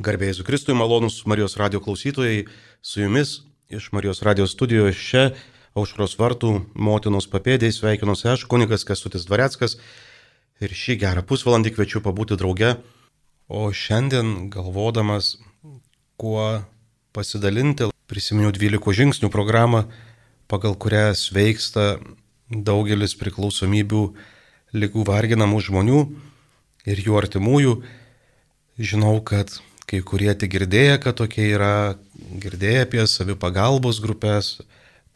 Garbėjai su Kristui, malonus Marijos radio klausytojai, su jumis iš Marijos radio studijos čia, aušros vartų, motinos papėdėjai, sveikinuosi aš, kunigas Kestutis Dvareckas ir šį gerą pusvalandį kviečiu pabūti drauge, o šiandien galvodamas, kuo pasidalinti, prisiminiau 12 žingsnių programą, pagal kurią sveiksta daugelis priklausomybių lygų varginamų žmonių ir jų artimųjų. Žinau, kad kai kurie tik girdėję, kad tokie yra, girdėję apie savipagalbos grupės,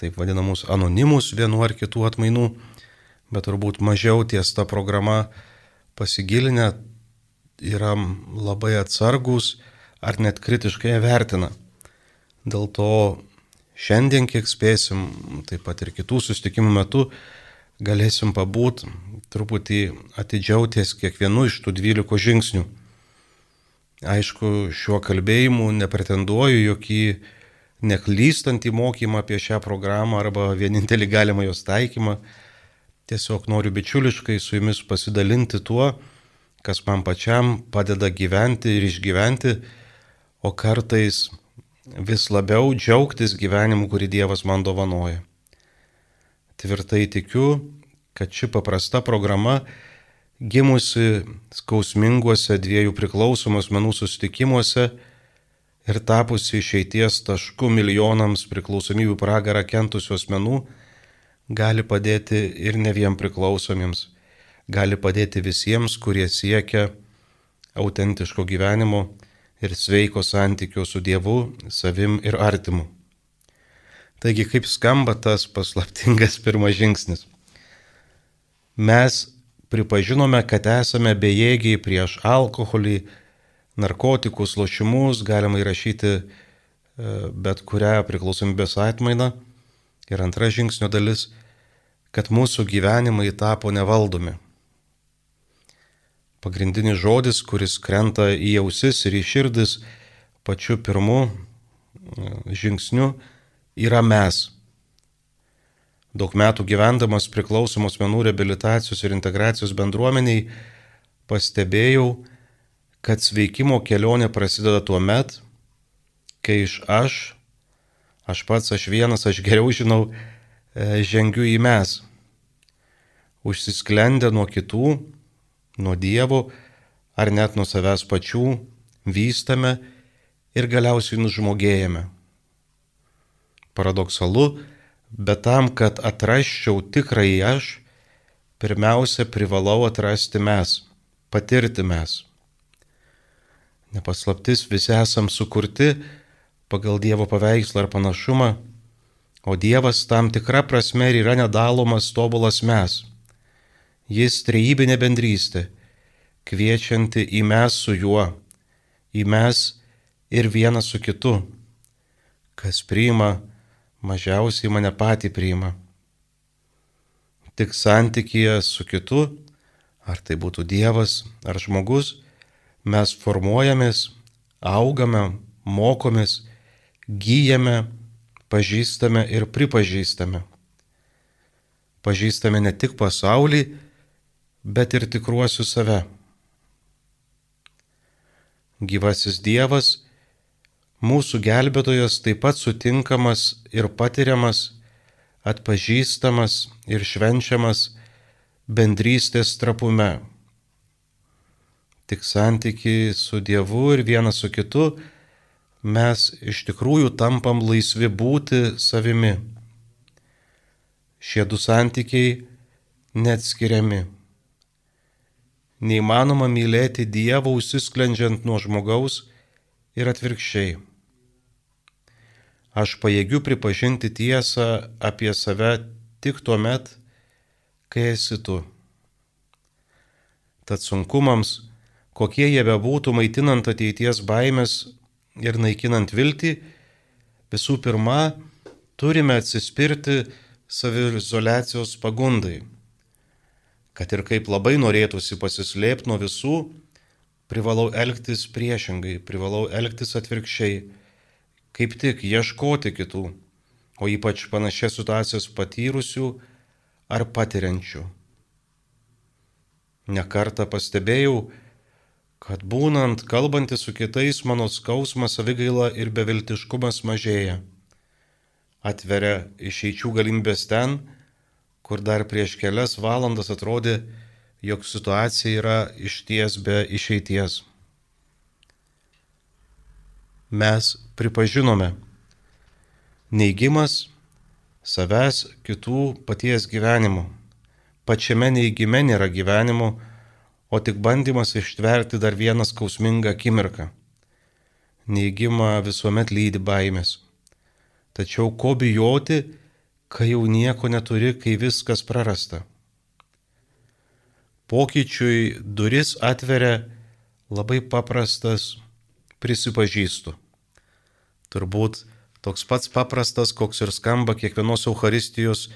taip vadinamus anonimus vienu ar kitų atmainų, bet turbūt mažiau ties ta programa pasigilinę yra labai atsargus ar net kritiškai vertina. Dėl to šiandien, kiek spėsim, taip pat ir kitų sustikimų metu, galėsim pabūt truputį atidžiau ties kiekvienu iš tų dvylikos žingsnių. Aišku, šiuo kalbėjimu nepretenduoju jokį neklystantį mokymą apie šią programą arba vienintelį galimą jos taikymą. Tiesiog noriu bičiuliškai su jumis pasidalinti tuo, kas man pačiam padeda gyventi ir išgyventi, o kartais vis labiau džiaugtis gyvenimu, kurį Dievas man dovanoja. Tvirtai tikiu, kad ši paprasta programa gimusi skausminguose dviejų priklausomų asmenų susitikimuose ir tapusi išeities tašku milijonams priklausomybių pragarą kentusių asmenų, gali padėti ir ne vien priklausomiems, gali padėti visiems, kurie siekia autentiško gyvenimo ir sveiko santykio su Dievu, savim ir artimu. Taigi kaip skamba tas paslaptingas pirmas žingsnis? Mes pripažinome, kad esame bejėgiai prieš alkoholį, narkotikus, lošimus, galima įrašyti e, bet kurią priklausomybės atmainą. Ir antra žingsnio dalis, kad mūsų gyvenimai tapo nevaldomi. Pagrindinis žodis, kuris krenta į ausis ir į širdis pačiu pirmu e, žingsniu, yra mes. Daug metų gyvendamas priklausomos menų reabilitacijos ir integracijos bendruomeniai pastebėjau, kad sveikimo kelionė prasideda tuo met, kai iš aš, aš pats, aš vienas, aš geriau žinau, e, žengiu į mes. Užsisklendę nuo kitų, nuo Dievo ar net nuo savęs pačių, vystame ir galiausiai nužmogėjame. Paradoksalu, bet tam, kad atrasčiau tikrai aš, pirmiausia privalau atrasti mes, patirti mes. Nepaslaptis visi esam sukurti pagal Dievo paveikslą ar panašumą, o Dievas tam tikra prasme ir yra nedalomas tobulas mes. Jis trejybinė bendrystė, kviečianti į mes su juo, į mes ir vienas su kitu. Kas priima mažiausiai mane patį priima. Tik santykėje su kitu, ar tai būtų Dievas, ar žmogus, mes formuojamės, augame, mokomės, gyjame, pažįstame ir pripažįstame. Pažįstame ne tik pasaulį, bet ir tikruosius save. Gyvasis Dievas mūsų gelbėtojas taip pat sutinkamas ir patiriamas, atpažįstamas ir švenčiamas bendrystės trapume. Tik santykiai su Dievu ir vienas su kitu mes iš tikrųjų tampam laisvi būti savimi. Šie du santykiai neatskiriami. Neįmanoma mylėti Dievą užsisklendžiant nuo žmogaus ir atvirkščiai. Aš pajėgiu pripažinti tiesą apie save tik tuo met, kai esi tu. Tad sunkumams, kokie jie bebūtų maitinant ateities baimės ir naikinant viltį, visų pirma, turime atsispirti savizolacijos pagundai. Kad ir kaip labai norėtųsi pasislėpti nuo visų, privalau elgtis priešingai, privalau elgtis atvirkščiai kaip tik ieškoti kitų, o ypač panašias situacijas patyrusių ar patiriančių. Nekartą pastebėjau, kad būnant, kalbantys su kitais, mano skausmas, savigaila ir beviltiškumas mažėja. Atveria išeičių galimybės ten, kur dar prieš kelias valandas atrodė, jog situacija yra išties be išeities. Mes pripažinome, neigimas savęs kitų paties gyvenimo. Pačiame neigime nėra gyvenimo, o tik bandymas ištverti dar vieną skausmingą akimirką. Neigimą visuomet lydi baimės. Tačiau ko bijoti, kai jau nieko neturi, kai viskas prarasta? Pokyčiui duris atveria labai paprastas prisipažįstu. Turbūt toks pats paprastas, koks ir skamba kiekvienos Euharistijos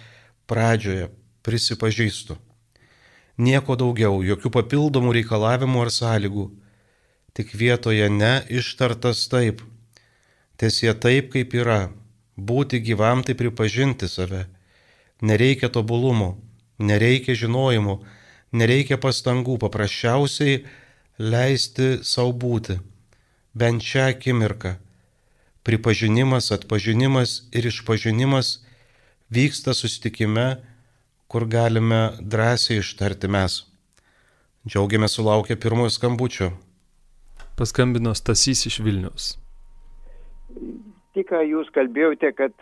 pradžioje - prisipažįstu. Nieko daugiau, jokių papildomų reikalavimų ar sąlygų. Tik vietoje ne ištartas taip. Tiesie taip, kaip yra. Būti gyvam tai pripažinti save. Nereikia tobulumo, nereikia žinojimo, nereikia pastangų, paprasčiausiai leisti savo būti. Bent šią akimirką. Pripažinimas, atpažinimas ir išpažinimas vyksta susitikime kur galime drąsiai ištarti mes. Džiaugiamės sulaukę pirmojo skambučio. Paskambino Stasys iš Vilnius. Tik ką jūs kalbėjote, kad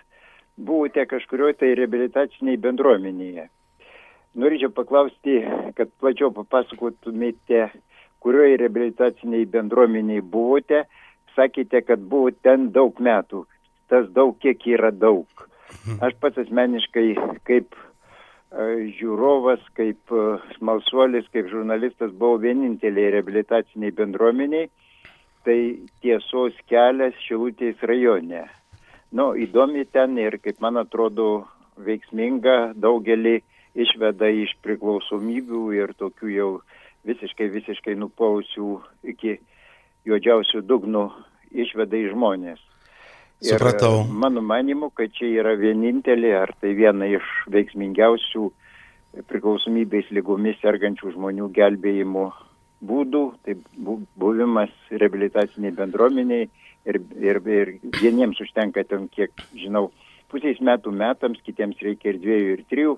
buvote kažkurioje tai reabilitaciniai bendruomenėje. Norėčiau paklausti, kad plačiau papasakotumėte, kurioje reabilitaciniai bendruomeniai buvote. Sakėte, kad buvo ten daug metų. Tas daug, kiek yra daug. Mhm. Aš pats asmeniškai kaip žiūrovas, kaip smalsuolis, kaip žurnalistas buvau vieninteliai reabilitaciniai bendruomeniai, tai tiesos kelias Šilutės rajone. Nu, įdomi ten ir, kaip man atrodo, veiksminga daugelį išveda iš priklausomybių ir tokių jau visiškai, visiškai nupausių iki juodžiausių dugnų išveda į žmonės. Supratau. Ir mano manimu, kad čia yra vienintelė, ar tai viena iš veiksmingiausių priklausomybės lygomis sergančių žmonių gelbėjimo būdų, tai buvimas reabilitaciniai bendruomeniai ir, ir, ir vieniems užtenka ten, kiek žinau, pusės metų metams, kitiems reikia ir dviejų, ir trijų,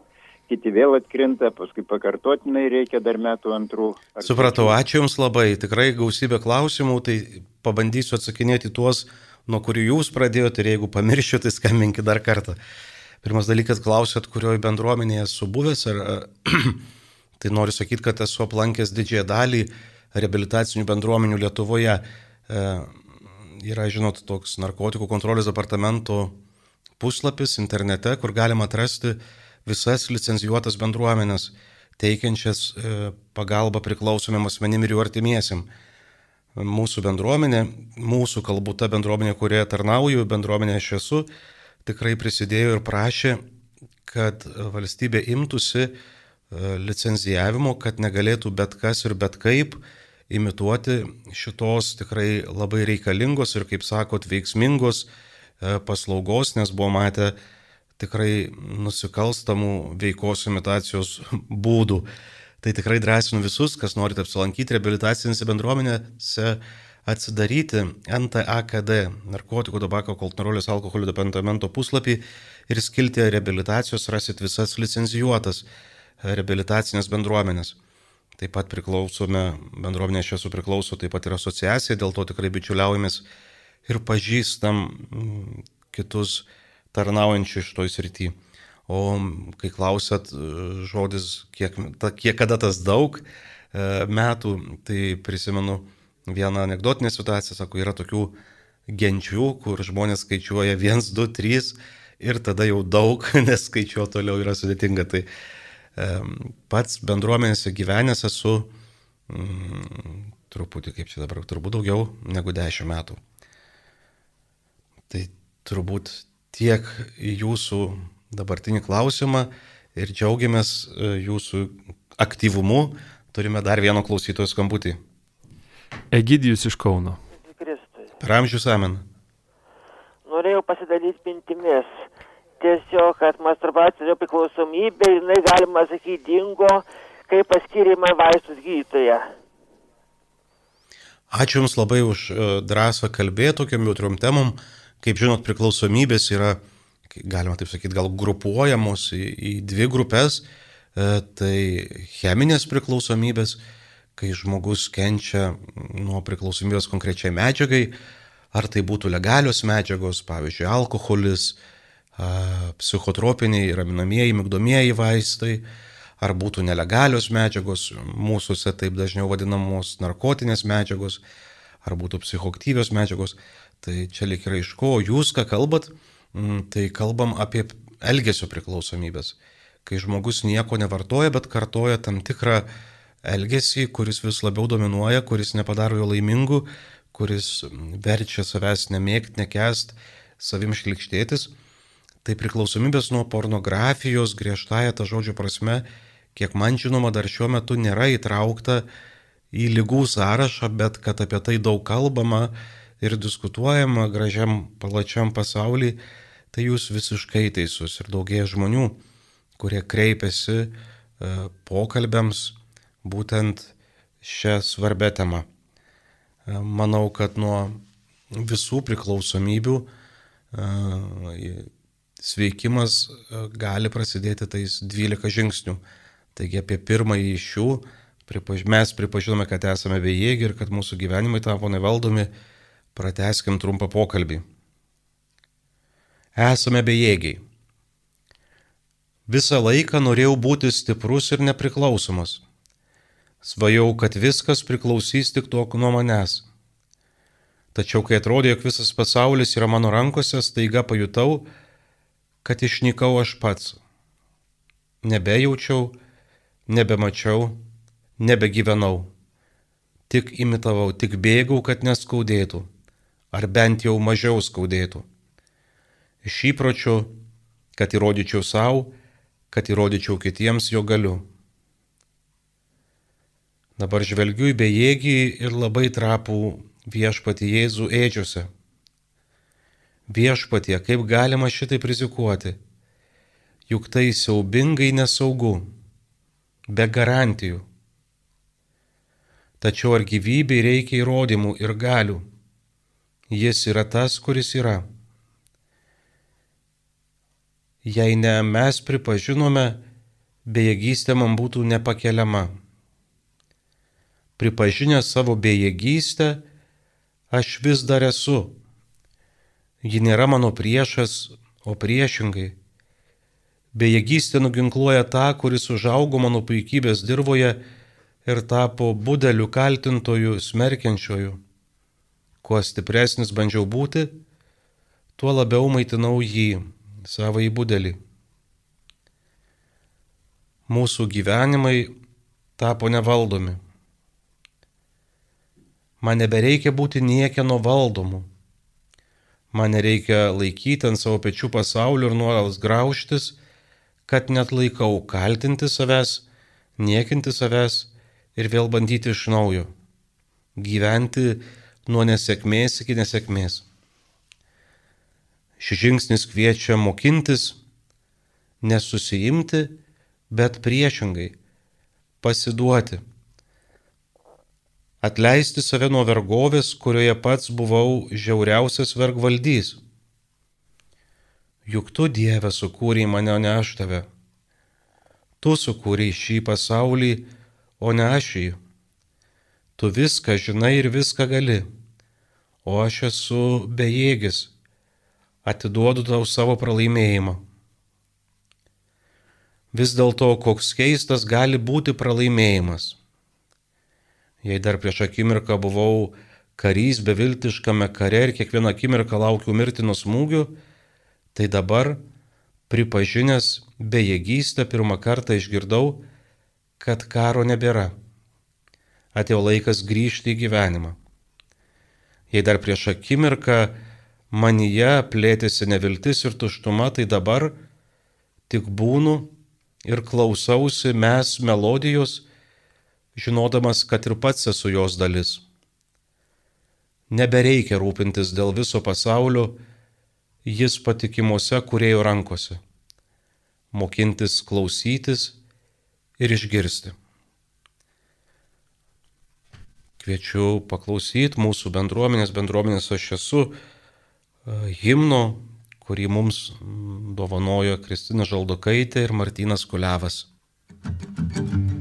kiti vėl atkrinta, paskui pakartotinai reikia dar metų antrų. Supratau, ačiū Jums labai, tikrai gausybė klausimų, tai pabandysiu atsakinėti tuos, nuo kurių jūs pradėjote ir jeigu pamiršiu, tai skambinkite dar kartą. Pirmas dalykas, klausėt, kurioje bendruomenėje esu buvęs, ar, tai noriu sakyti, kad esu aplankęs didžiąją dalį reabilitacinių bendruomenių Lietuvoje. E, yra, žinot, toks narkotikų kontrolės departamento puslapis internete, kur galima atrasti visas licenzijuotas bendruomenės teikiančias e, pagalbą priklausomiem asmenim ir jų artimiesim mūsų bendruomenė, mūsų kalbų ta bendruomenė, kurioje tarnauju, bendruomenė aš esu, tikrai prisidėjo ir prašė, kad valstybė imtųsi e, licenzijavimo, kad negalėtų bet kas ir bet kaip imituoti šitos tikrai labai reikalingos ir, kaip sakot, veiksmingos e, paslaugos, nes buvo matę tikrai nusikalstamų veikos imitacijos būdų. Tai tikrai drąsinu visus, kas norite apsilankyti reabilitacinėse bendruomenėse, atsidaryti NTAKD, narkotikų, tabako, kontrolės, alkoholio departamento puslapį ir skilti reabilitacijos rasit visas licenzijuotas reabilitacinės bendruomenės. Taip pat priklausome, bendruomenė aš esu priklauso, taip pat ir asociacija, dėl to tikrai bičiuliaujamės ir pažįstam mm, kitus tarnaujančius iš toj srity. O kai klausėt e, žodis, kiek, ta, kiek kada tas daug e, metų, tai prisimenu vieną anegdotinę situaciją, sako, yra tokių genčių, kur žmonės skaičiuoja 1, 2, 3 ir tada jau daug, nes skaičiuoti toliau yra sudėtinga. Tai e, pats bendruomenėse gyvenęs esu mm, truputį, kaip čia dabar, turbūt daugiau negu 10 metų. Tai turbūt tiek jūsų dabartinį klausimą ir džiaugiamės e, jūsų aktyvumu. Turime dar vieno klausytojo skambutį. Egidijus iš Kauno. Per amžius amen. Norėjau pasidalyti mintimis. Tiesiog, kad masturbacijos priklausomybė, jinai galima sakyti, dingo, kai paskirima vaistus gydytoje. Ačiū Jums labai už e, drąsą kalbėti tokiam jautriom temom. Kaip žinot, priklausomybės yra, galima taip sakyti, gal grupuojamos į, į dvi grupės. E, tai cheminės priklausomybės, kai žmogus kenčia nuo priklausomybės konkrečiai medžiagai, ar tai būtų legalios medžiagos, pavyzdžiui, alkoholis, psichotropiniai, raminamieji, migdomieji vaistai, ar būtų nelegalios medžiagos, mūsųse taip dažniau vadinamos narkotinės medžiagos, ar būtų psichoktyvios medžiagos. Tai čia lik yra iš ko jūs ką kalbat, mm, tai kalbam apie elgesio priklausomybės. Kai žmogus nieko nevartoja, bet kartoja tam tikrą elgesį, kuris vis labiau dominuoja, kuris nepadaro jo laimingu, kuris verčia savęs nemėgti, nekest, savim šlikštėtis. Tai priklausomybės nuo pornografijos griežtąją tą žodžio prasme kiek man žinoma, dar šiuo metu nėra įtraukta į lygų sąrašą, bet kad apie tai daug kalbama ir diskutuojama gražiam plačiam pasaulyje, tai jūs visiškai teisus ir daugėja žmonių, kurie kreipiasi e, pokalbėms būtent šią svarbę temą. E, manau, kad nuo visų priklausomybių e, sveikimas gali prasidėti tais 12 žingsnių. Taigi apie pirmąjį iš jų pripaž... mes pripažinome, kad esame bejėgi ir kad mūsų gyvenimai tapo nevaldomi, prateskim trumpą pokalbį. Esame bejėgiai. Visą laiką norėjau būti stiprus ir nepriklausomas. Svajau, kad viskas priklausys tik to nuo manęs. Tačiau, kai atrodė, jog visas pasaulis yra mano rankose, staiga pajutau, kad išnykau aš pats. Nebejaučiau, nebemačiau, nebegyvenau. Tik imitavau, tik bėgau, kad neskaudėtų, ar bent jau mažiau skaudėtų. Iš įpročio, kad įrodyčiau savo, kad įrodyčiau kitiems jo galiu. Dabar žvelgiu į bejėgį ir labai trapų viešpati Jėzų ėdžiuose. Viešpatie, kaip galima šitai rizikuoti? Juk tai siaubingai nesaugu be garantijų. Tačiau ar gyvybei reikia įrodymų ir galių? Jis yra tas, kuris yra. Jei ne mes pripažinome, bejėgystė man būtų nepakeliama. Pripažinęs savo bejėgystę, aš vis dar esu. Ji nėra mano priešas, o priešingai Bejėgystė nuginkluoja tą, kuris užaugo mano puikybės dirboje ir tapo budeliu kaltintoju, smerkiančioju. Kuo stipresnis bandžiau būti, tuo labiau maitinau jį, savo į budelį. Mūsų gyvenimai tapo nevaldomi. Man nebereikia būti niekieno valdomu. Man nereikia laikyti ant savo pečių pasaulio ir nuolas graužtis, kad net laikau kaltinti savęs, niekinti savęs ir vėl bandyti iš naujo. Gyventi nuo nesėkmės iki nesėkmės. Šis žingsnis kviečia mokintis, nesusijimti, bet priešingai pasiduoti. Atleisti save nuo vergovės, kurioje pats buvau žiauriausias vergvaldys juk tu Dieve sukūrei mane, o ne aš tave. Tu sukūrei šį pasaulį, o ne aš jį. Tu viską žinai ir viską gali, o aš esu bejėgis, atiduodu tau savo pralaimėjimą. Vis dėlto, koks keistas gali būti pralaimėjimas. Jei dar prieš akimirką buvau karys beviltiškame kare ir kiekvieną akimirką laukiu mirtino smūgių, Tai dabar, pripažinęs bejėgystę, pirmą kartą išgirdau, kad karo nebėra. Atėjo laikas grįžti į gyvenimą. Jei dar prieš akimirką manyje plėtėsi neviltis ir tuštuma, tai dabar tik būnu ir klausausi mes melodijos, žinodamas, kad ir pats esu jos dalis. Nebereikia rūpintis dėl viso pasaulio, jis patikimuose kurėjo rankose, mokintis klausytis ir išgirsti. Kviečiu paklausyti mūsų bendruomenės, bendruomenės aš esu e, himno, kurį mums dovanojo Kristina Žaldokaitė ir Martinas Kuliavas. Thank you.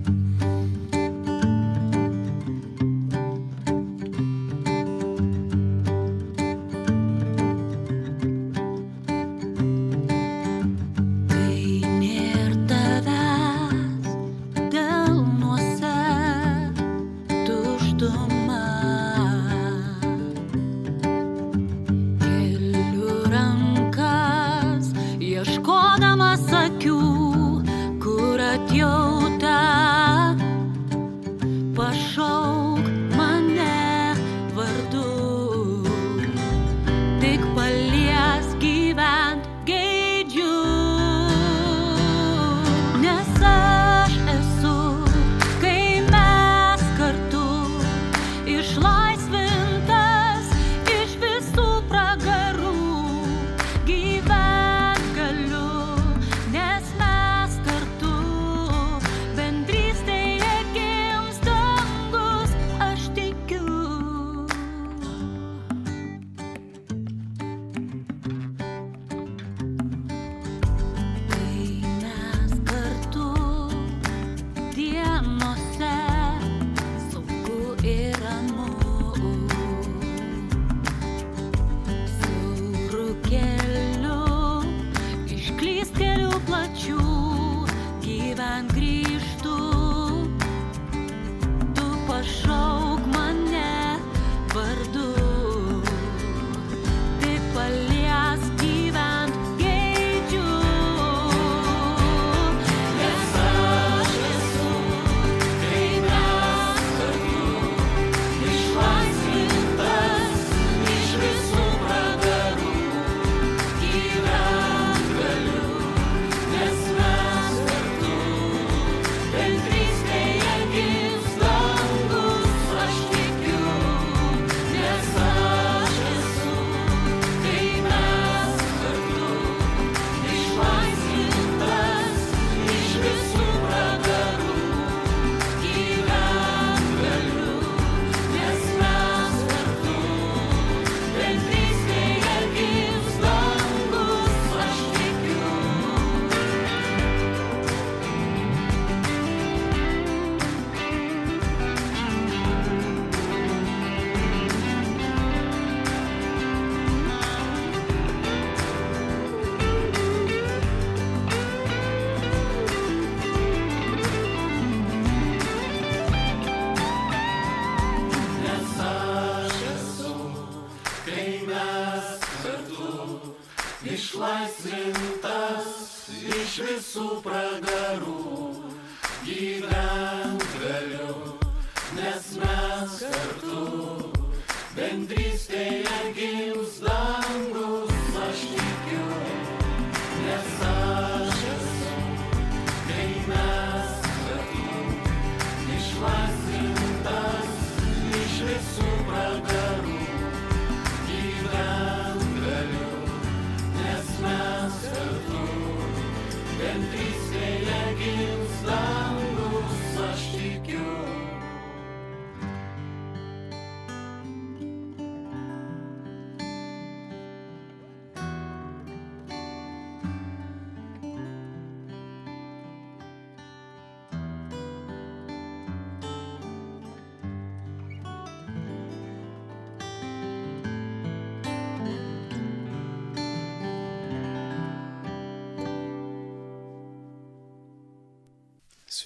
ind triste algi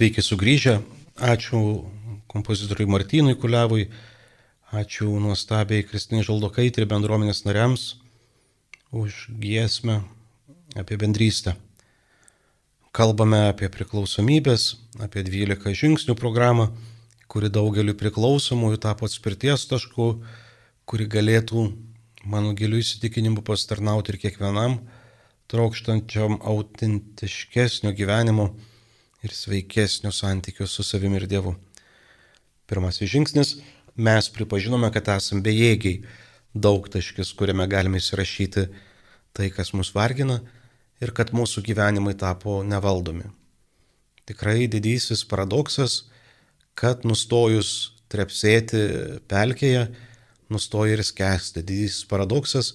Sveiki sugrįžę. Ačiū kompozitoriui Martynui Kuliavui, ačiū nuostabiai Kristinai Žaldokaitė ir bendruomenės nariams už giesmę apie bendrystę. Kalbame apie priklausomybės, apie 12 žingsnių programą, kuri daugeliu priklausomųjų tapo atspirties tašku, kuri galėtų, mano giliu įsitikinimu, pastarnauti ir kiekvienam trokštančiam autentiškesnio gyvenimo ir sveikesnio santykio su savimi ir Dievu. Pirmasis žingsnis - mes pripažinome, kad esame bejėgiai, daug taškis, kuriame galime įsirašyti tai, kas mus vargina ir kad mūsų gyvenimai tapo nevaldomi. Tikrai didysis paradoksas, kad nustojus trepsėti pelkėje, nustoji ir skęsti. Didysis paradoksas,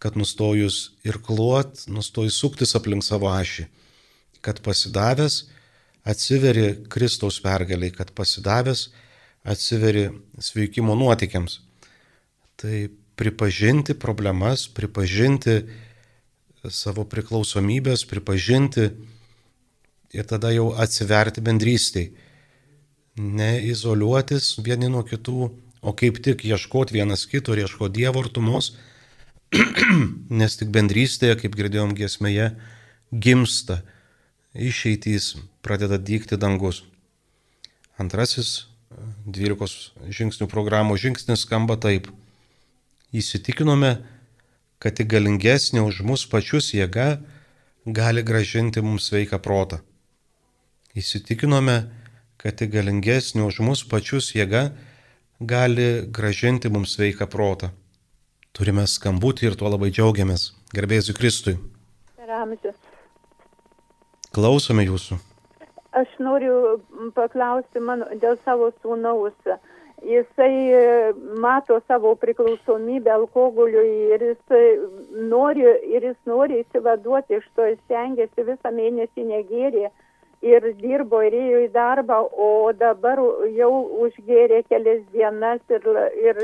kad nustojus ir kluot, nustoji suktis aplink savo ašį, kad pasidavęs atsiveri Kristaus pergaliai, kad pasidavęs atsiveri sveikimo nuotikiams. Tai pripažinti problemas, pripažinti savo priklausomybės, pripažinti ir tada jau atsiverti bendrystiai. Ne izoliuotis vieni nuo kitų, o kaip tik ieškoti vienas kito ir ieškoti Dievo artumos, nes tik bendrystėje, kaip girdėjom giesmėje, gimsta išeitys, pradeda dykti dangus. Antrasis 12 žingsnių programos žingsnis skamba taip. Įsitikinome, kad tik galingesnė už mus pačius jėga gali gražinti mums sveiką protą. Įsitikinome, kad tik galingesnė už mus pačius jėga gali gražinti mums sveiką protą. Turime skambutį ir tuo labai džiaugiamės. Garbėsiu Kristui. Ramžius. Klausome jūsų. Aš noriu paklausti mano, dėl savo sūnaus. Jisai e, mato savo priklausomybę alkoholiui ir jis nori, ir jis nori įsivaduoti iš to, jis stengiasi visą mėnesį negėrė ir dirbo ir ėjo į darbą, o dabar jau užgėrė kelias dienas ir, ir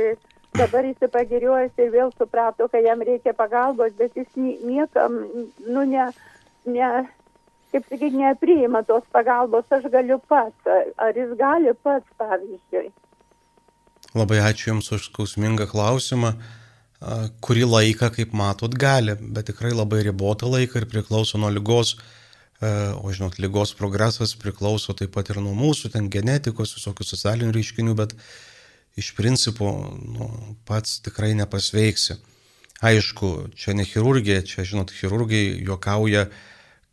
dabar jis pagiriuojasi ir vėl suprato, kad jam reikia pagalbos, bet jis niekam, nu, ne, ne, kaip sakyti, nepriima tos pagalbos, aš galiu pats, ar jis gali pats, pavyzdžiui. Labai ačiū Jums už skausmingą klausimą. Kurį laiką, kaip matot, gali, bet tikrai labai ribotą laiką ir priklauso nuo lygos. O žinot, lygos progresas priklauso taip pat ir nuo mūsų, ten genetikos, visokių socialinių reiškinių, bet uh, iš principo nu, pats tikrai nepasveiksi. Aišku, čia ne chirurgija, čia, žinot, chirurgai juokauja,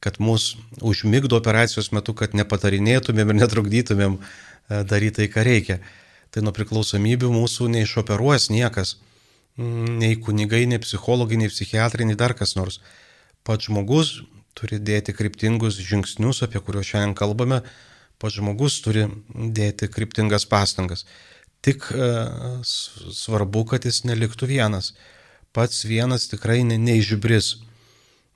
kad mus užmigdo operacijos metu, kad nepatarinėtumėm ir netrukdytumėm e, daryti tai, ką reikia. Tai nuo priklausomybių mūsų neišoperuos niekas. Mm, nei kunigai, nei psichologai, nei psichiatrai, nei dar kas nors. Pats žmogus turi dėti kryptingus žingsnius, apie kuriuos šiandien kalbame. Pats žmogus turi dėti kryptingas pastangas. Tik e, svarbu, kad jis neliktų vienas. Pats vienas tikrai ne, neižibris. Mm,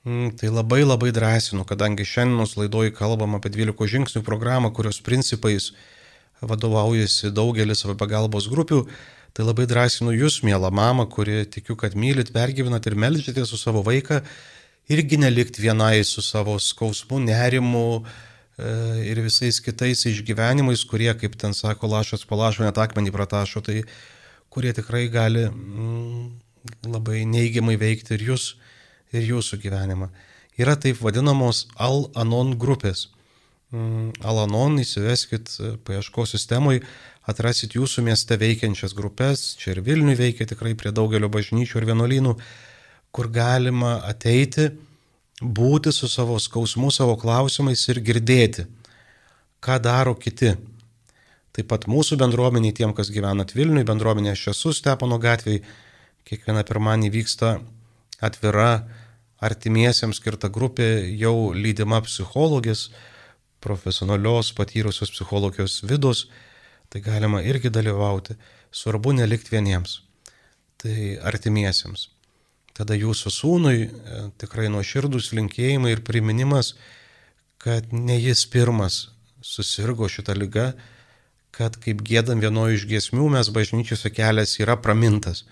tai labai labai drąsinu, kadangi šiandienos laidoje kalbam apie 12 žingsnių programą, kurios principais vadovaujasi daugelis pagalbos grupių, tai labai drąsinu jūs, mėla mama, kuri tikiu, kad mylit, pergyvenat ir melžiate su savo vaiką, irgi nelikti vienai su savo skausmu, nerimu, E, ir visais kitais išgyvenimais, kurie, kaip ten sako, lašas palašo, net akmenį pratašo, tai kurie tikrai gali mm, labai neigiamai veikti ir jūs, ir jūsų gyvenimą. Yra taip vadinamos Al-Anon grupės. Mm, Al-Anon įsiveskit e, paieškos sistemoje, atrasit jūsų mieste veikiančias grupės, čia ir Vilniui veikia tikrai prie daugelio bažnyčių ir vienuolynų, kur galima ateiti, būti su savo skausmu, savo klausimais ir girdėti, ką daro kiti. Taip pat mūsų bendruomeniai, tiem, kas gyvenat Vilniui, bendruomenė aš esu Stepono gatvėje, kiekvieną pirmąjį vyksta atvira artimiesiems skirta grupė, jau lydima psichologės, profesionalios patyrusios psichologijos vidus, tai galima irgi dalyvauti. Svarbu nelikti vieniems, tai artimiesiems tada jūsų sūnui e, tikrai nuoširdus linkėjimai ir priminimas, kad ne jis pirmas susirgo šitą lygą, kad kaip gėdam vienoje iš giesmių mes bažnyčiose kelias yra pramintas.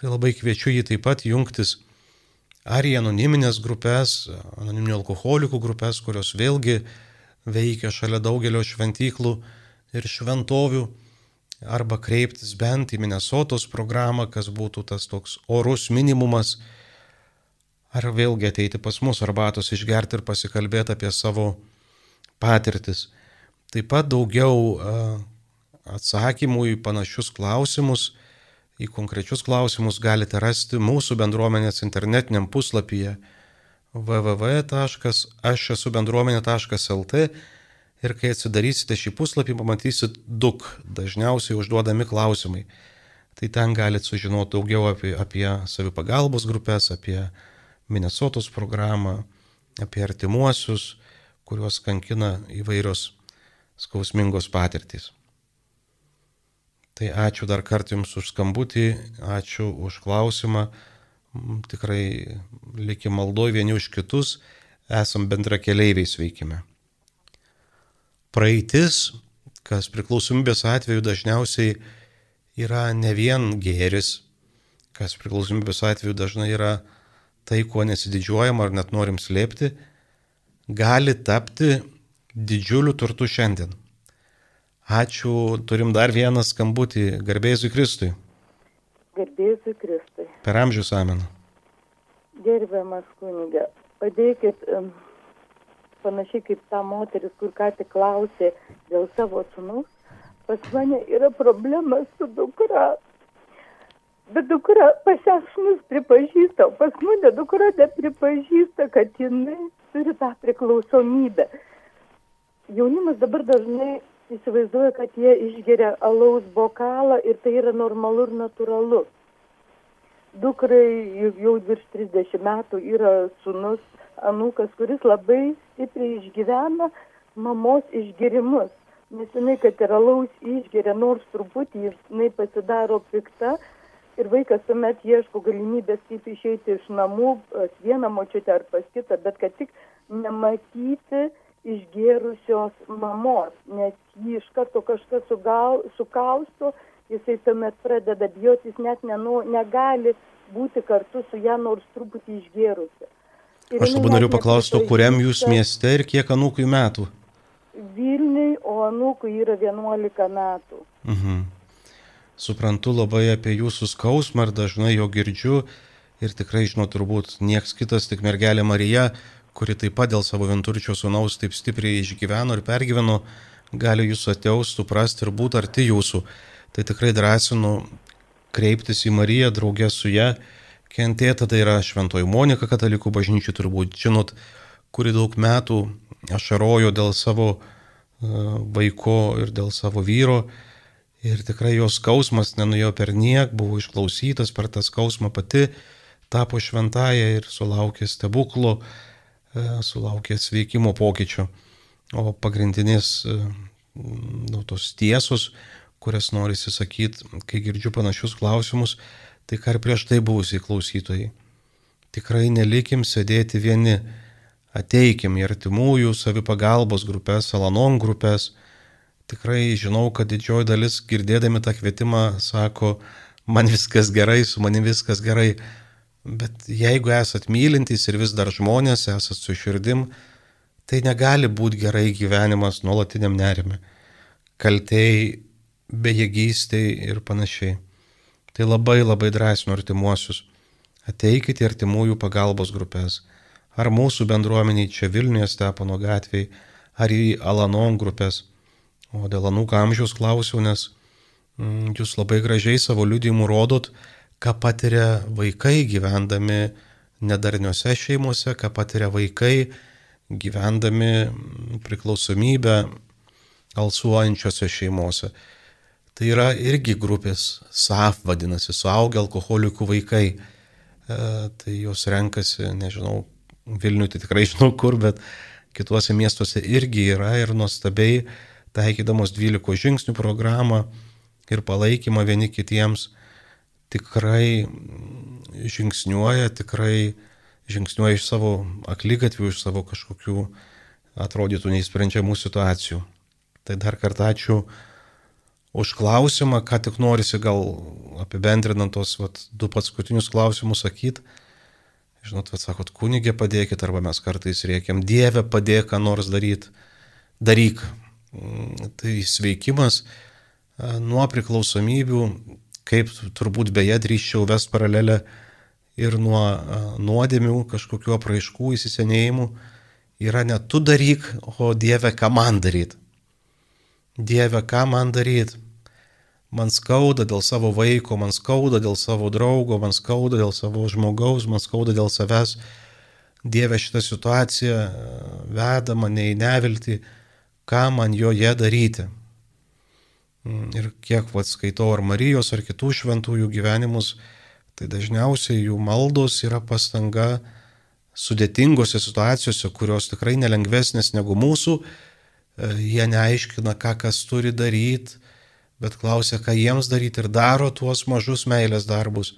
Tai labai kviečiu jį taip pat jungtis ar į anoniminės grupės, anoniminių alkoholikų grupės, kurios vėlgi veikia šalia daugelio šventyklų ir šventovių arba kreiptis bent į Minnesotos programą, kas būtų tas toks orus minimumas, ar vėlgi ateiti pas mus arbatos išgerti ir pasikalbėti apie savo patirtis. Taip pat daugiau atsakymų į panašius klausimus, į konkrečius klausimus galite rasti mūsų bendruomenės internetiniam puslapyje www.ašesubendruomenė.lt ir kai atsidarysite šį puslapį, pamatysit duk dažniausiai užduodami klausimai. Tai ten galite sužinoti daugiau apie, apie savipagalbos grupės, apie Minnesotos programą, apie artimuosius, kuriuos kankina įvairios skausmingos patirtys. Tai ačiū dar kartą Jums už skambutį, ačiū už klausimą. Mm, Tikrai likim maldoj vieni už kitus, esam bendra keliaiviais veikime. Praeitis, kas priklausomybės atveju dažniausiai yra ne vien gėris, kas priklausomybės atveju dažnai yra tai, kuo nesididžiuojam ar net norim slėpti, gali tapti didžiuliu turtu šiandien. Ačiū, turim dar vieną skambutį, garbėsiu Kristui. Garbėsiu Kristui. Per amžius amen. Gerbiamas kunigė, padėkit um, panašiai kaip ta moteris, kur ką tik klausė dėl savo sunus. Pas mane yra problema su dukra. Bet dukra pas ją sunus pripažįsta, o pas mane dukra nepripažįsta, kad jinai turi tą priklausomybę. Jaunimas dabar dažnai įsivaizduoja, kad jie išgeria alaus bokalą ir tai yra normalu ir natūralu. Dukrai jau virš 30 metų yra sunus anūkas, kuris labai stipriai išgyvena mamos išgerimus. Nes jinai, kad ir alaus išgeria nors truputį, jinai pasidaro pikta ir vaikas tuomet ieško galimybės kaip išeiti iš namų pas vieną močiutę ar pas kitą, bet kad tik nematyti išgėrusios mamos, nes jį iš karto kažkas sugal, sukausto, jisai tuomet pradeda bijoti, jis net nenu, negali būti kartu su ją nors truputį išgėrusi. Ir Aš net noriu paklausti, kuriam jūs mieste ir kiek anūkui metų? Vilniui, o anūkui yra 11 metų. Mhm. Suprantu labai apie jūsų skausmą ir dažnai jo girdžiu ir tikrai žinau turbūt nieks kitas, tik mergelė Marija, kuri taip pat dėl savo vienturčio sunaus taip stipriai išgyveno ir pergyveno, gali jūsų ateus suprasti ir būti arti jūsų. Tai tikrai drąsinu kreiptis į Mariją draugę su ją, kentėta tai yra Šventoji Monika katalikų bažnyčių turbūt, žinot, kuri daug metų ašarojo dėl savo e, vaiko ir dėl savo vyro. Ir tikrai jos skausmas nenuėjo per niek, buvo išklausytas per tą skausmą pati, tapo šventąją ir sulaukė stebuklo, sulaukė sveikimo pokyčio. O pagrindinės e, nu, tos tiesos, kurias nori įsakyti, kai girdžiu panašius klausimus, tai ką ir prieš tai buvusiai klausytojai. Tikrai nelikim sėdėti vieni, ateikim į artimųjų savipagalbos grupės, salanon grupės. Tikrai žinau, kad didžioji dalis girdėdami tą kvietimą sako, man viskas gerai, su manim viskas gerai. Bet jeigu esat mylintys ir vis dar žmonės, esat su širdim, tai negali būti gerai gyvenimas nuolatiniam nerime, kaltėjai, bejėgystėj ir panašiai. Tai labai labai drąsinu artimuosius. Ateikite į artimųjų pagalbos grupės. Ar mūsų bendruomeniai čia Vilniuje Stepono gatvėje, ar į Alanon grupės. O dėl anūko amžiaus klausiau, nes mm, jūs labai gražiai savo liudijimu rodot, ką patiria vaikai gyvendami nedarniuose šeimuose, ką patiria vaikai gyvendami priklausomybę alsuojančiose šeimuose. Tai yra irgi grupės SAF vadinasi, suaugę alkoholikų vaikai. E, tai jos renkasi, nežinau, Vilniui tai tikrai žinau kur, bet kituose miestuose irgi yra ir nuostabiai taikydamos 12 žingsnių programą ir palaikymą vieni kitiems tikrai žingsniuoja, tikrai žingsniuoja iš savo aklygatvių, iš savo kažkokių atrodytų neįsprendžiamų situacijų. Tai dar kartą ačiū už klausimą, ką tik norisi gal apibendrinant tos vat, du paskutinius klausimus sakyti. Žinot, vad sakot, kunigė padėkit, arba mes kartais riekiam, Dieve padėk, ką nors daryti. Daryk. Mm, Tai sveikimas nuo priklausomybių, kaip turbūt beje drįščiau vest paralelę ir nuo nuodėmių, kažkokiu apraiškų įsisenėjimų, yra ne tu daryk, o Dieve, ką man daryti. Dieve, ką man daryti? Man skauda dėl savo vaiko, man skauda dėl savo draugo, man skauda dėl savo žmogaus, man skauda dėl savęs. Dieve šitą situaciją veda mane į neviltį, ką man joje daryti. Mm, Ir kiek vad skaitau ar Marijos, ar kitų šventųjų gyvenimus, tai dažniausiai jų maldos yra pastanga sudėtingose situacijose, kurios tikrai nelengvesnės negu mūsų, E, jie neaiškina, ką kas turi daryti, bet klausia, ką jiems daryti ir daro tuos mažus meilės darbus,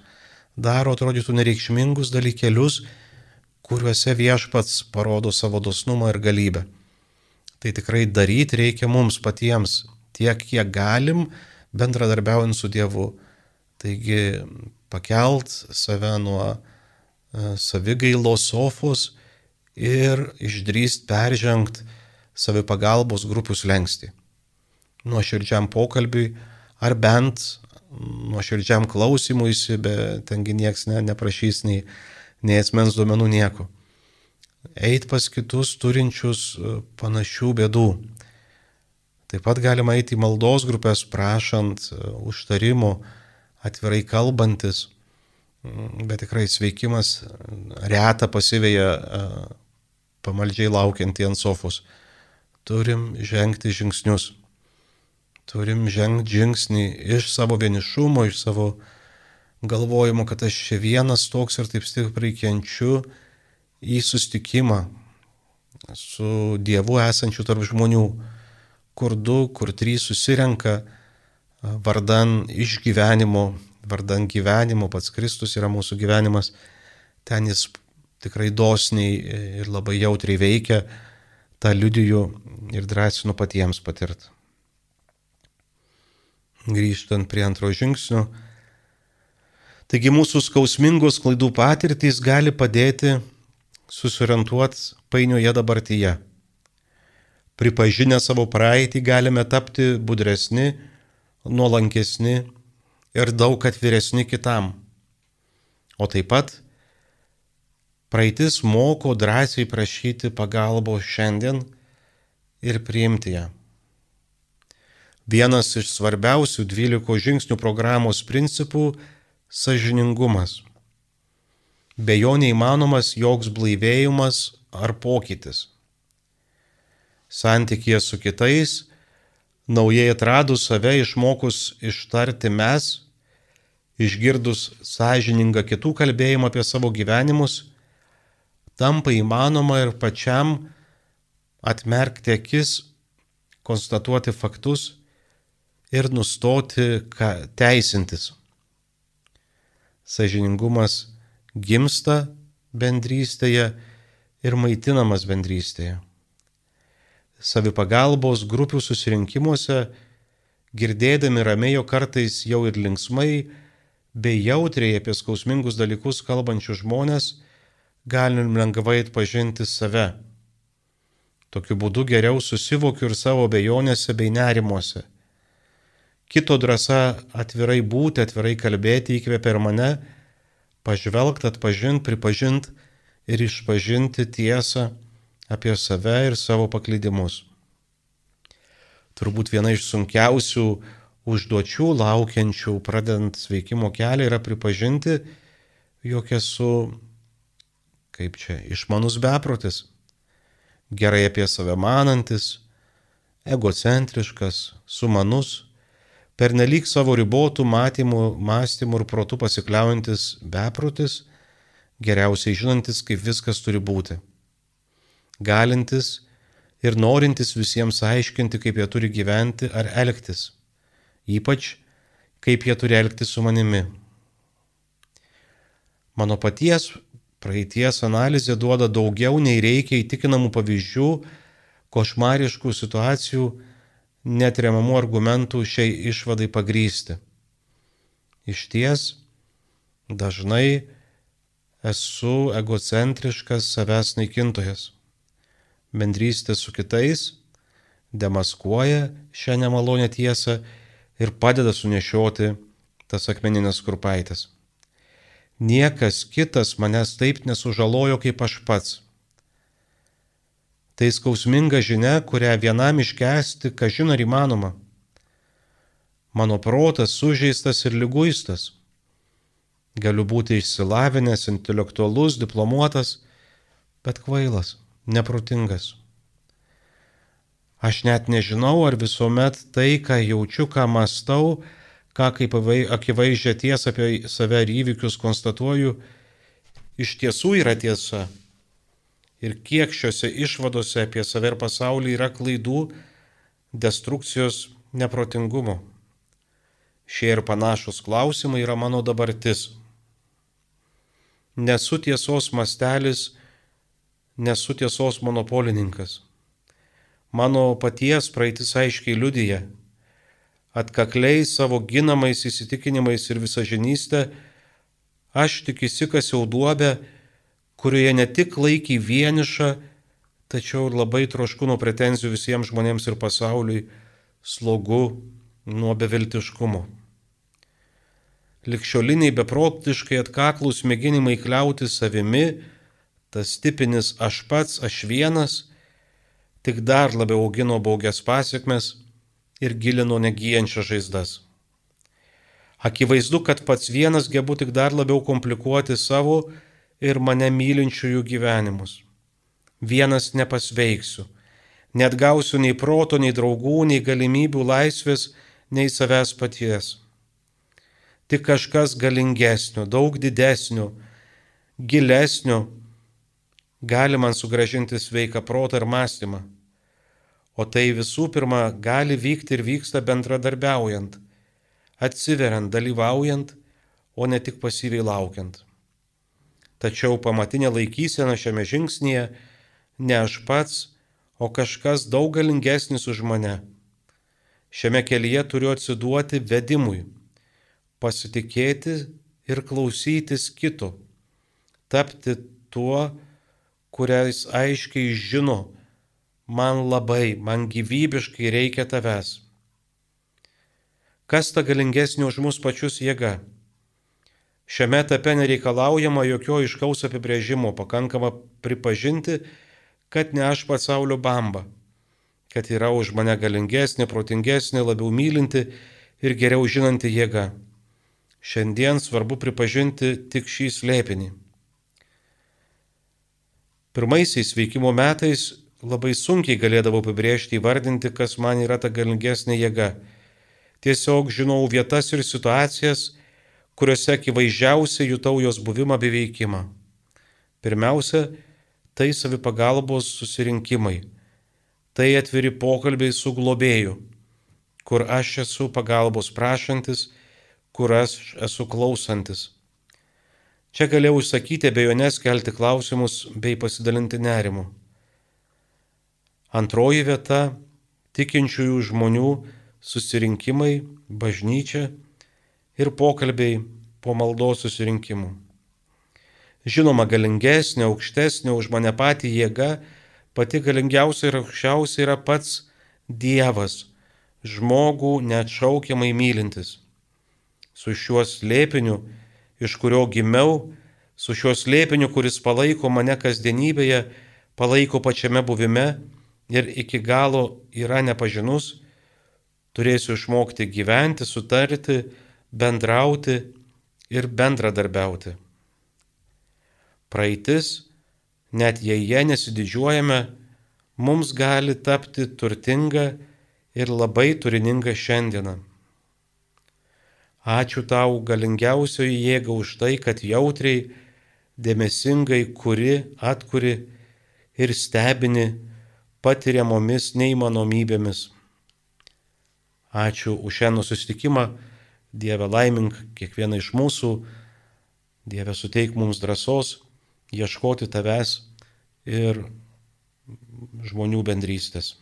daro atrodytų nereikšmingus dalykelius, kuriuose viešpats parodo savo dosnumą ir galybę. Tai tikrai daryti reikia mums patiems, tiek kiek galim, bendradarbiaujant su Dievu. Taigi pakelt save nuo e, savigailos sofos ir išdrįst peržengt savipagalbos grupių slengsti. Nuoširdžiam pokalbiui ar bent nuoširdžiam klausimuisi, bet tengi nieks ne, neprašys nei, nei asmens duomenų nieko. Eit pas kitus turinčius e, panašių bėdų. Taip pat galima eiti į maldos grupės prašant e, užtarimų, atvirai kalbantis, mm, bet tikrai sveikimas reta pasivėja e, pamaldžiai laukiantį ant sofos. Turim žengti žingsnius. Turim žengti žingsnį iš savo vienišumo, iš savo galvojimo, kad aš čia vienas toks ir taip stipriai kenčiu į sustikimą su Dievu esančiu tarp žmonių, kur du, kur trys susirenka vardan išgyvenimo, vardan gyvenimo, pats Kristus yra mūsų gyvenimas, ten jis tikrai dosniai ir labai jautriai veikia, tą liudiju ir drąsinu patiems patirti. Grįžtant prie antro žingsnio. Taigi mūsų skausmingos klaidų patirtys gali padėti susiorientuoti painioje dabartyje. Pripažinę savo praeitį galime tapti budresni, nuolankesni ir daug atviresni kitam. O taip pat praeitis moko drąsiai prašyti pagalbos šiandien ir priimti ją. Vienas iš svarbiausių 12 žingsnių programos principų - sažiningumas. Be jo neįmanomas joks blaivėjimas ar pokytis. Santykėje su kitais, naujai atradus save, išmokus ištarti mes, išgirdus sąžiningą kitų kalbėjimą apie savo gyvenimus, tampa įmanoma ir pačiam atmerkti akis, konstatuoti faktus ir nustoti teisintis. Sažiningumas gimsta bendrystėje ir maitinamas bendrystėje. Savipagalbos grupių susirinkimuose, girdėdami ramėjo kartais jau ir linksmai, bei jautriai apie skausmingus dalykus kalbančių žmonės, galim lengvai atpažinti save. Tokiu būdu geriau susivokiu ir savo bejonėse bei nerimuose. Kito drąsa atvirai būti, atvirai kalbėti įkvėpia ir mane pažvelgti, atpažinti, pripažinti ir išpažinti tiesą apie save ir savo paklydimus. Turbūt viena iš sunkiausių užduočių laukiančių pradedant sveikimo kelią yra pripažinti, jog esu, kaip čia, išmanus beprotis, gerai apie save manantis, egocentriškas, sumanus, pernelyg savo ribotų matymų, mąstymų ir protų pasikliaujantis beprotis, geriausiai žinantis, kaip viskas turi būti. Galintis ir norintis visiems aiškinti, kaip jie turi gyventi ar elgtis. Ypač, kaip jie turi elgtis su manimi. Mano paties praeities analizė duoda daugiau nei reikia įtikinamų pavyzdžių, košmariškų situacijų, netremamų argumentų šiai išvadai pagrysti. Iš ties, dažnai esu egocentriškas savęs naikintojas. Bendrystė su kitais demaskuoja šią nemalonę tiesą ir padeda sunešioti tas akmeninės kurpaitės. Niekas kitas manęs taip nesužalojo kaip aš pats. Tai skausminga žinia, kurią vienam iškesti, ką žino ar įmanoma. Mano protas sužeistas ir lyguistas. Galiu būti išsilavinęs, intelektualus, diplomuotas, bet kvailas, neprotingas. Aš net nežinau, ar visuomet tai, ką jaučiu, ką mastau, ką kaip akivaizdžią tiesą apie save ir įvykius konstatuoju, iš tiesų yra tiesa ir kiek šiuose išvadose apie save ir pasaulį yra klaidų, destrukcijos, neprotingumo. Šie ir panašus klausimai yra mano dabartis. Nesu tiesos mastelis, nesu tiesos monopolininkas. Mano paties praeitis aiškiai liudyja, atkakliai savo ginamais įsitikinimais ir visažinystę, aš tik įsikasiau duobę, kurioje ne tik laiky vienišą, tačiau ir labai trošku nuo pretenzijų visiems žmonėms ir pasauliui, slogu nuo beviltiškumo. Likščioliniai beprottiškai atkaklus mėginimai kliauti savimi, tas tipinis aš pats, aš vienas, tik dar labiau augino baugias pasiekmes ir gilino negyjančias žaizdas. Akivaizdu, kad pats vienas gebu tik dar labiau komplikuoti savo ir mane mylinčiųjų gyvenimus. Vienas nepasveiksiu, net gausiu nei proto, nei draugų, nei galimybių laisvės, nei savęs paties. Tik kažkas galingesnio, daug didesnio, gilesnio gali man sugražinti sveiką protą ir mąstymą. O tai visų pirma gali vykti ir vyksta bendradarbiaujant, atsiveriant, dalyvaujant, o ne tik pasyviai laukiant. Tačiau pamatinė laikysena šiame žingsnėje ne aš pats, o kažkas daug galingesnis už mane. Šiame kelyje turiu atsiduoti vedimui, pasitikėti ir klausytis kito, tapti tuo, kuriais aiškiai žino, man labai, man gyvybiškai reikia tavęs. Kas ta galingesnė už mus pačius jėga? Šiame etape nereikalaujama jokio iškaus apibrėžimo, pakankama pripažinti, kad ne aš pasaulio bamba, kad yra už mane galingesnė, protingesnė, labiau mylinti ir geriau žinanti jėga. Šiandien svarbu pripažinti tik šį slėpinį. Pirmaisiais veikimo metais labai sunkiai galėdavau apibrėžti, įvardinti, kas man yra ta galingesnė jėga. Tiesiog žinau vietas ir situacijas, kuriuose akivaizdžiausiai jutau jos buvimą bei veikimą. Pirmiausia, tai savipagalbos susirinkimai. Tai atviri pokalbiai su globėju, kur aš esu pagalbos prašantis, kur aš esu klausantis. Čia galėjau išsakyti abejonės, kelti klausimus bei pasidalinti nerimu. Antroji vieta - tikinčiųjų žmonių susirinkimai, bažnyčia ir pokalbiai po maldos susirinkimų. Žinoma, galingesnė, aukštesnė už mane patį jėga, pati galingiausia ir aukščiausia yra pats Dievas, žmogų neatšaukiamai mylintis. Su šiuo slėpiniu iš kurio gimiau, su šiuo slėpiniu, kuris palaiko mane kasdienybėje, palaiko pačiame buvime ir iki galo yra nepažinus, turėsiu išmokti gyventi, sutarti, bendrauti ir bendradarbiauti. Praeitis, net jei jie nesididžiuojame, mums gali tapti turtinga ir labai turininga šiandieną. Ačiū tau galingiausioji jėga už tai, kad jautriai, dėmesingai kuri, atkuri ir stebini patiriamomis neįmanomybėmis. Ačiū už šią nusitikimą, Dieve laimink kiekvieną iš mūsų, Dieve suteik mums drąsos ieškoti tavęs ir žmonių bendrystės.